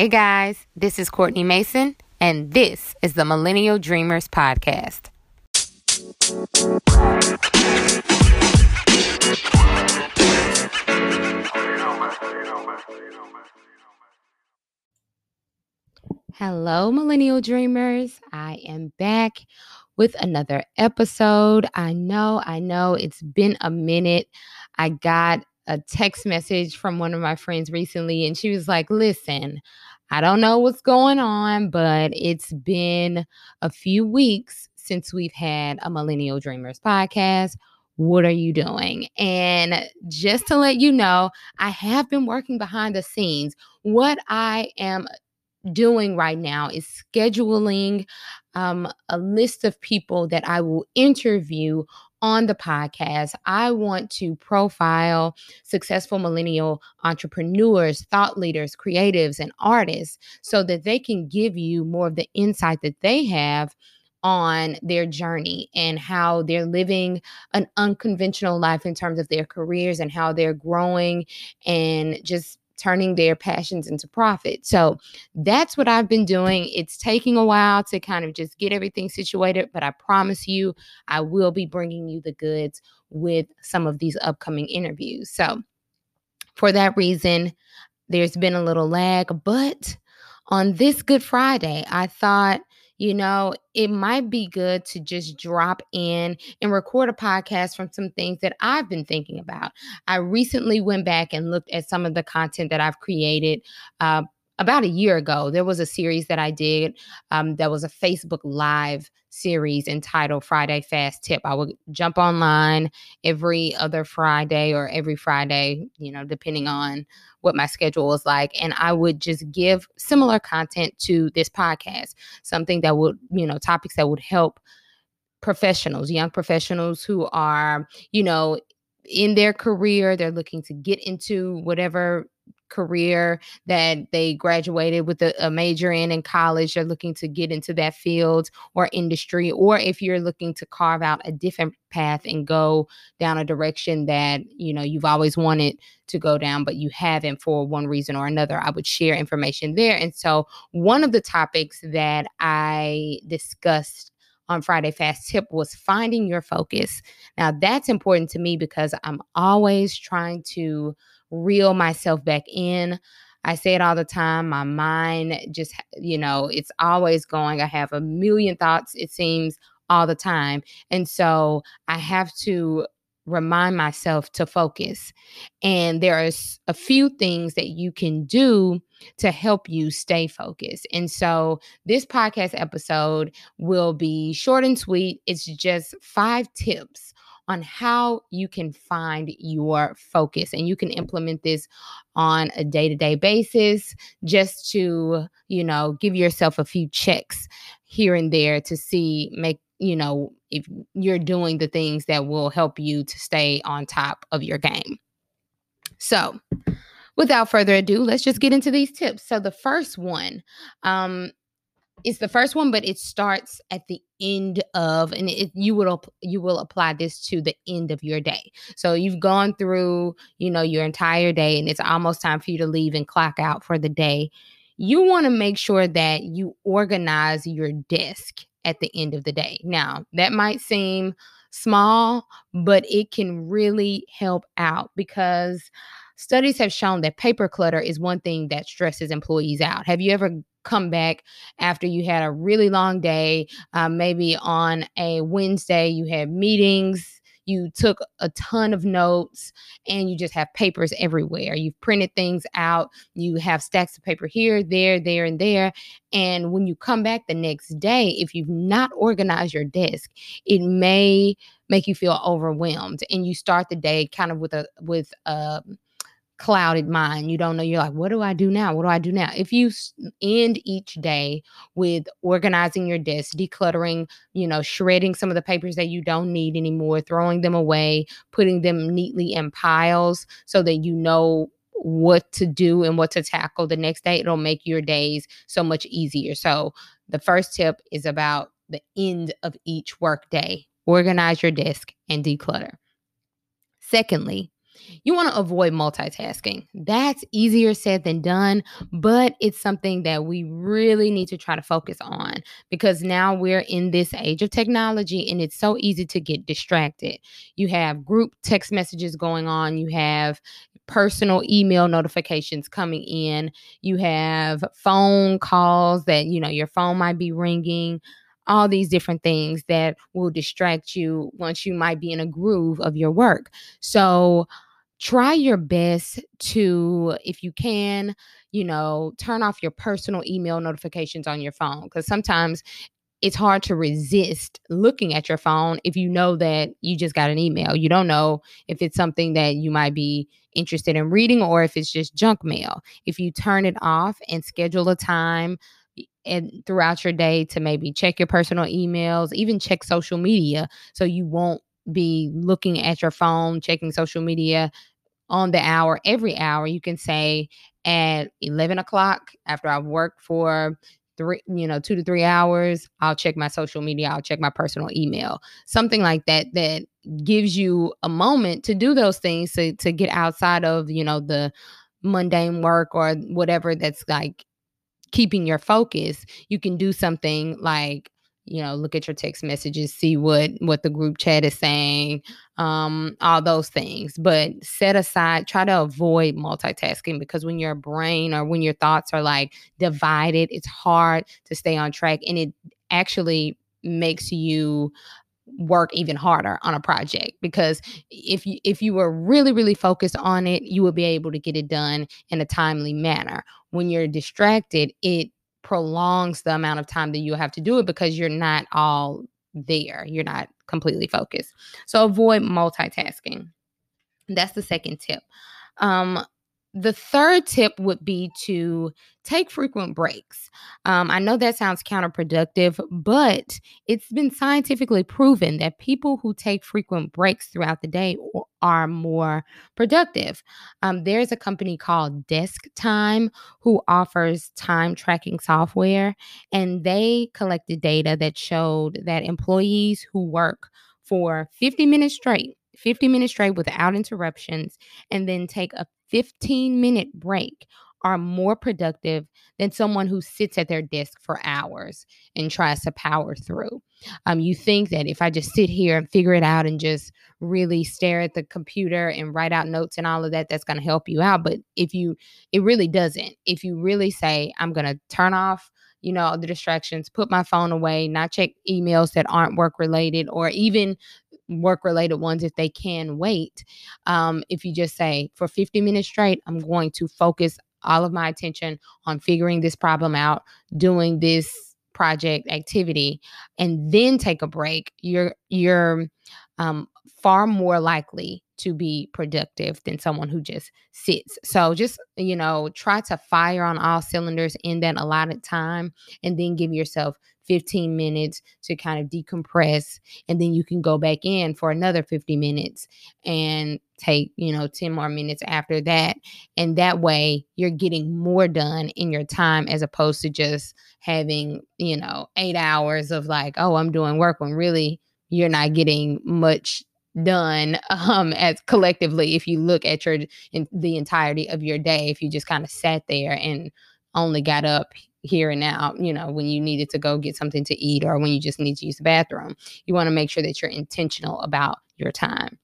Hey guys, this is Courtney Mason, and this is the Millennial Dreamers Podcast. Hello, Millennial Dreamers. I am back with another episode. I know, I know it's been a minute. I got a text message from one of my friends recently, and she was like, Listen, I don't know what's going on, but it's been a few weeks since we've had a Millennial Dreamers podcast. What are you doing? And just to let you know, I have been working behind the scenes. What I am doing right now is scheduling um, a list of people that I will interview on the podcast. I want to profile successful millennial entrepreneurs, thought leaders, creatives, and artists so that they can give you more of the insight that they have on their journey and how they're living an unconventional life in terms of their careers and how they're growing and just turning their passions into profit. So that's what I've been doing. It's taking a while to kind of just get everything situated, but I promise you, I will be bringing you the goods with some of these upcoming interviews. So for that reason, there's been a little lag, but on this Good Friday, I thought you know, it might be good to just drop in and record a podcast from some things that I've been thinking about. I recently went back and looked at some of the content that I've created. Uh, about a year ago, there was a series that I did um, that was a Facebook Live series entitled Friday Fast Tip. I would jump online every other Friday or every Friday, you know, depending on what my schedule was like. And I would just give similar content to this podcast, something that would, you know, topics that would help professionals, young professionals who are, you know, in their career, they're looking to get into whatever career that they graduated with a, a, major in in college are looking to get into that field or industry or if you're looking to carve out a different path and go down a direction that you know you've always wanted to go down but you haven't for one reason or another i would share information there and so one of the topics that i discussed on Friday Fast Tip was finding your focus. Now, that's important to me because I'm always trying to reel myself back in. I say it all the time. My mind just, you know, it's always going. I have a million thoughts, it seems, all the time. And so I have to remind myself to focus. And there are a few things that you can do to help you stay focused. And so this podcast episode will be short and sweet. It's just five tips on how you can find your focus. And you can implement this on a day to day basis just to, you know, give yourself a few checks here and there to see, make, you know, if you're doing the things that will help you to stay on top of your game. So, without further ado, let's just get into these tips. So, the first one um, it's the first one, but it starts at the end of, and it, you will you will apply this to the end of your day. So you've gone through, you know, your entire day, and it's almost time for you to leave and clock out for the day. You want to make sure that you organize your desk at the end of the day. Now that might seem small, but it can really help out because studies have shown that paper clutter is one thing that stresses employees out. Have you ever come back after you had a really long day. Uh, maybe on a Wednesday, you had meetings, you took a ton of notes, and you just have papers everywhere. You've printed things out, you have stacks of paper here, there, there, and there. And when you come back the next day, if you've not organized your desk, it may make you feel overwhelmed and you start the day kind of with a with a clouded mind. You don't know. You're like, what do I do now? What do I do now? If you end each day with organizing your desk, decluttering, you know, shredding some of the papers that you don't need anymore, throwing them away, putting them neatly in piles so that you know what to do and what to tackle the next day, it'll make your days so much easier. So, the first tip is about the end of each work day organize your desk and declutter. Secondly, you want to avoid multitasking. That's easier said than done, but it's something that we really need to try to focus on because now we're in this age of technology and it's so easy to get distracted. You have group text messages going on, you have personal email notifications coming in, you have phone calls that, you know, your phone might be ringing all these different things that will distract you once you might be in a groove of your work. So try your best to, if you can, you know, turn off your personal email notifications on your phone because sometimes it's hard to resist looking at your phone if you know that you just got an email. You don't know if it's something that you might be interested in reading or if it's just junk mail. If you turn it off and schedule a time and throughout your day to maybe check your personal emails, even check social media so you won't be looking at your phone, checking social media on the hour, every hour. You can say at 11 o'clock after I've worked for three, you know, two to three hours, I'll check my social media, I'll check my personal email, something like that, that gives you a moment to do those things to, to get outside of, you know, the mundane work or whatever that's like keeping your focus, you can do something like you know look at your text messages see what what the group chat is saying um all those things. But set aside try to avoid multitasking because when your brain or when your thoughts are like divided it's hard to stay on track and it actually makes you work even harder on a project because if you if you were really really focused on it you would be able to get it done in a timely manner. When you're distracted it prolongs the amount of time that you have to do it because you're not all there you're not completely focused. So avoid multitasking. That's the second tip. Um the third tip would be to take frequent breaks. Um, I know that sounds counterproductive, but it's been scientifically proven that people who take frequent breaks throughout the day are more productive. Um, there's a company called Desk Time who offers time tracking software, and they collected data that showed that employees who work for 50 minutes straight 50 minutes straight without interruptions and then take a 15 minute break are more productive than someone who sits at their desk for hours and tries to power through. Um, you think that if I just sit here and figure it out and just really stare at the computer and write out notes and all of that, that's going to help you out. But if you, it really doesn't. If you really say, I'm going to turn off you know, the distractions, put my phone away, not check emails that aren't work related, or even work related ones if they can wait. Um, if you just say, for 50 minutes straight, I'm going to focus all of my attention on figuring this problem out, doing this project activity, and then take a break, you're you're um, far more likely to be productive than someone who just sits. So just, you know, try to fire on all cylinders in that allotted time and then give yourself 15 minutes to kind of decompress and then you can go back in for another 50 minutes and take you know 10 more minutes after that and that way you're getting more done in your time as opposed to just having you know 8 hours of like oh I'm doing work when really you're not getting much done um as collectively if you look at your in the entirety of your day if you just kind of sat there and only got up here and now, you know, when you needed to go get something to eat or when you just need to use the bathroom. You want to make sure that you're intentional about your time.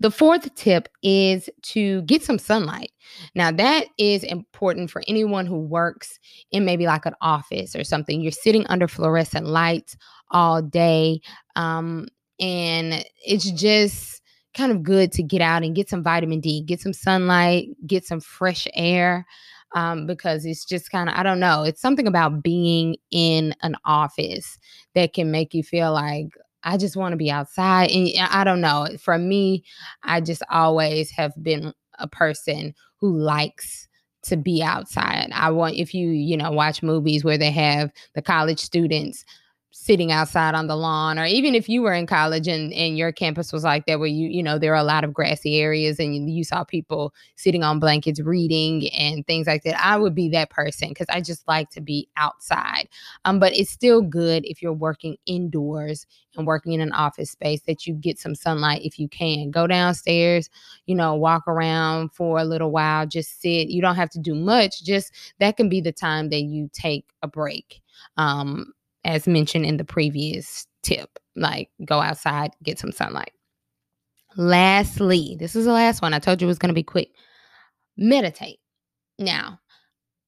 The fourth tip is to get some sunlight. Now, that is important for anyone who works in maybe like an office or something. You're sitting under fluorescent lights all day. Um, and it's just kind of good to get out and get some vitamin D, get some sunlight, get some fresh air um, because it's just kind of, I don't know, it's something about being in an office that can make you feel like, I just want to be outside. And I don't know. For me, I just always have been a person who likes to be outside. I want, if you, you know, watch movies where they have the college students sitting outside on the lawn or even if you were in college and, and your campus was like that where you you know there are a lot of grassy areas and you, you saw people sitting on blankets reading and things like that i would be that person because i just like to be outside. Um, but it's still good if you're working indoors and working in an office space that you get some sunlight if you can. Go downstairs you know walk around for a little while just sit. You don't have to do much just that can be the time that you take a break. Um, as mentioned in the previous tip. Like go outside, get some sunlight. Lastly, this is the last one. I told you it was going to be quick. Meditate. Now,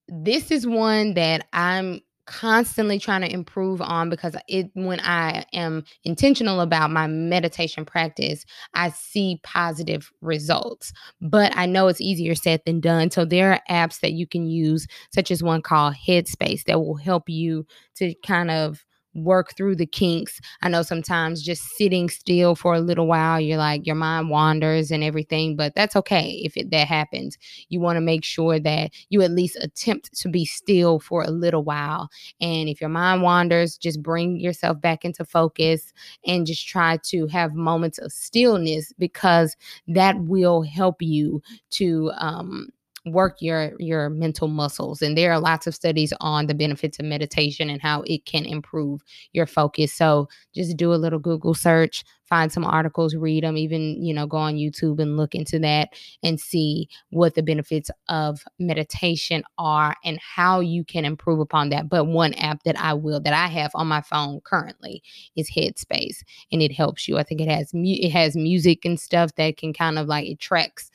this is one that I'm constantly trying to improve on because it when I am intentional about my meditation practice, I see positive results. But I know it's easier said than done. So there are apps that you can use, such as one called Headspace, that will help you to kind of work through the kinks. I know sometimes just sitting still for a little while, you're like your mind wanders and everything, but that's okay if it, that happens. You want to make sure that you at least attempt to be still for a little while. And if your mind wanders, just bring yourself back into focus and just try to have moments of stillness because that will help you to um work your your mental muscles and there are lots of studies on the benefits of meditation and how it can improve your focus. So just do a little google search find some articles read them even you know go on youtube and look into that and see what the benefits of meditation are and how you can improve upon that. But one app that i will that i have on my phone currently is headspace and it helps you. I think it has mu- it has music and stuff that can kind of like it tracks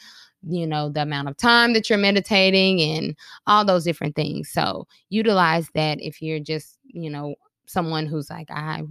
you know, the amount of time that you're meditating and all those different things. So utilize that if you're just, you know, someone who's like, I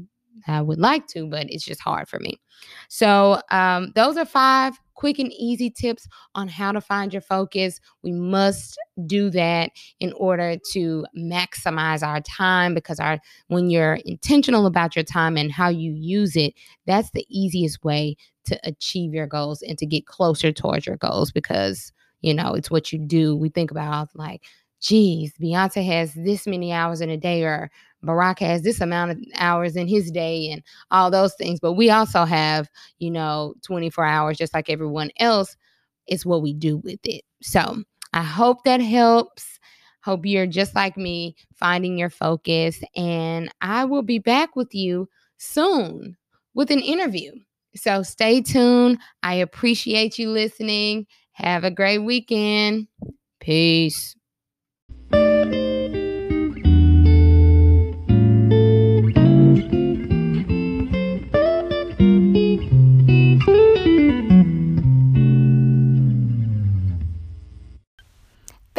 I would like to, but it's just hard for me. So, um, those are five quick and easy tips on how to find your focus. We must do that in order to maximize our time because our when you're intentional about your time and how you use it, that's the easiest way to achieve your goals and to get closer towards your goals because you know it's what you do. We think about like, geez, Beyonce has this many hours in a day or Barack has this amount of hours in his day and all those things. But we also have, you know, 24 hours just like everyone else. It's what we do with it. So I hope that helps. Hope you're just like me, finding your focus. And I will be back with you soon with an interview. So stay tuned. I appreciate you listening. Have a great weekend. Peace.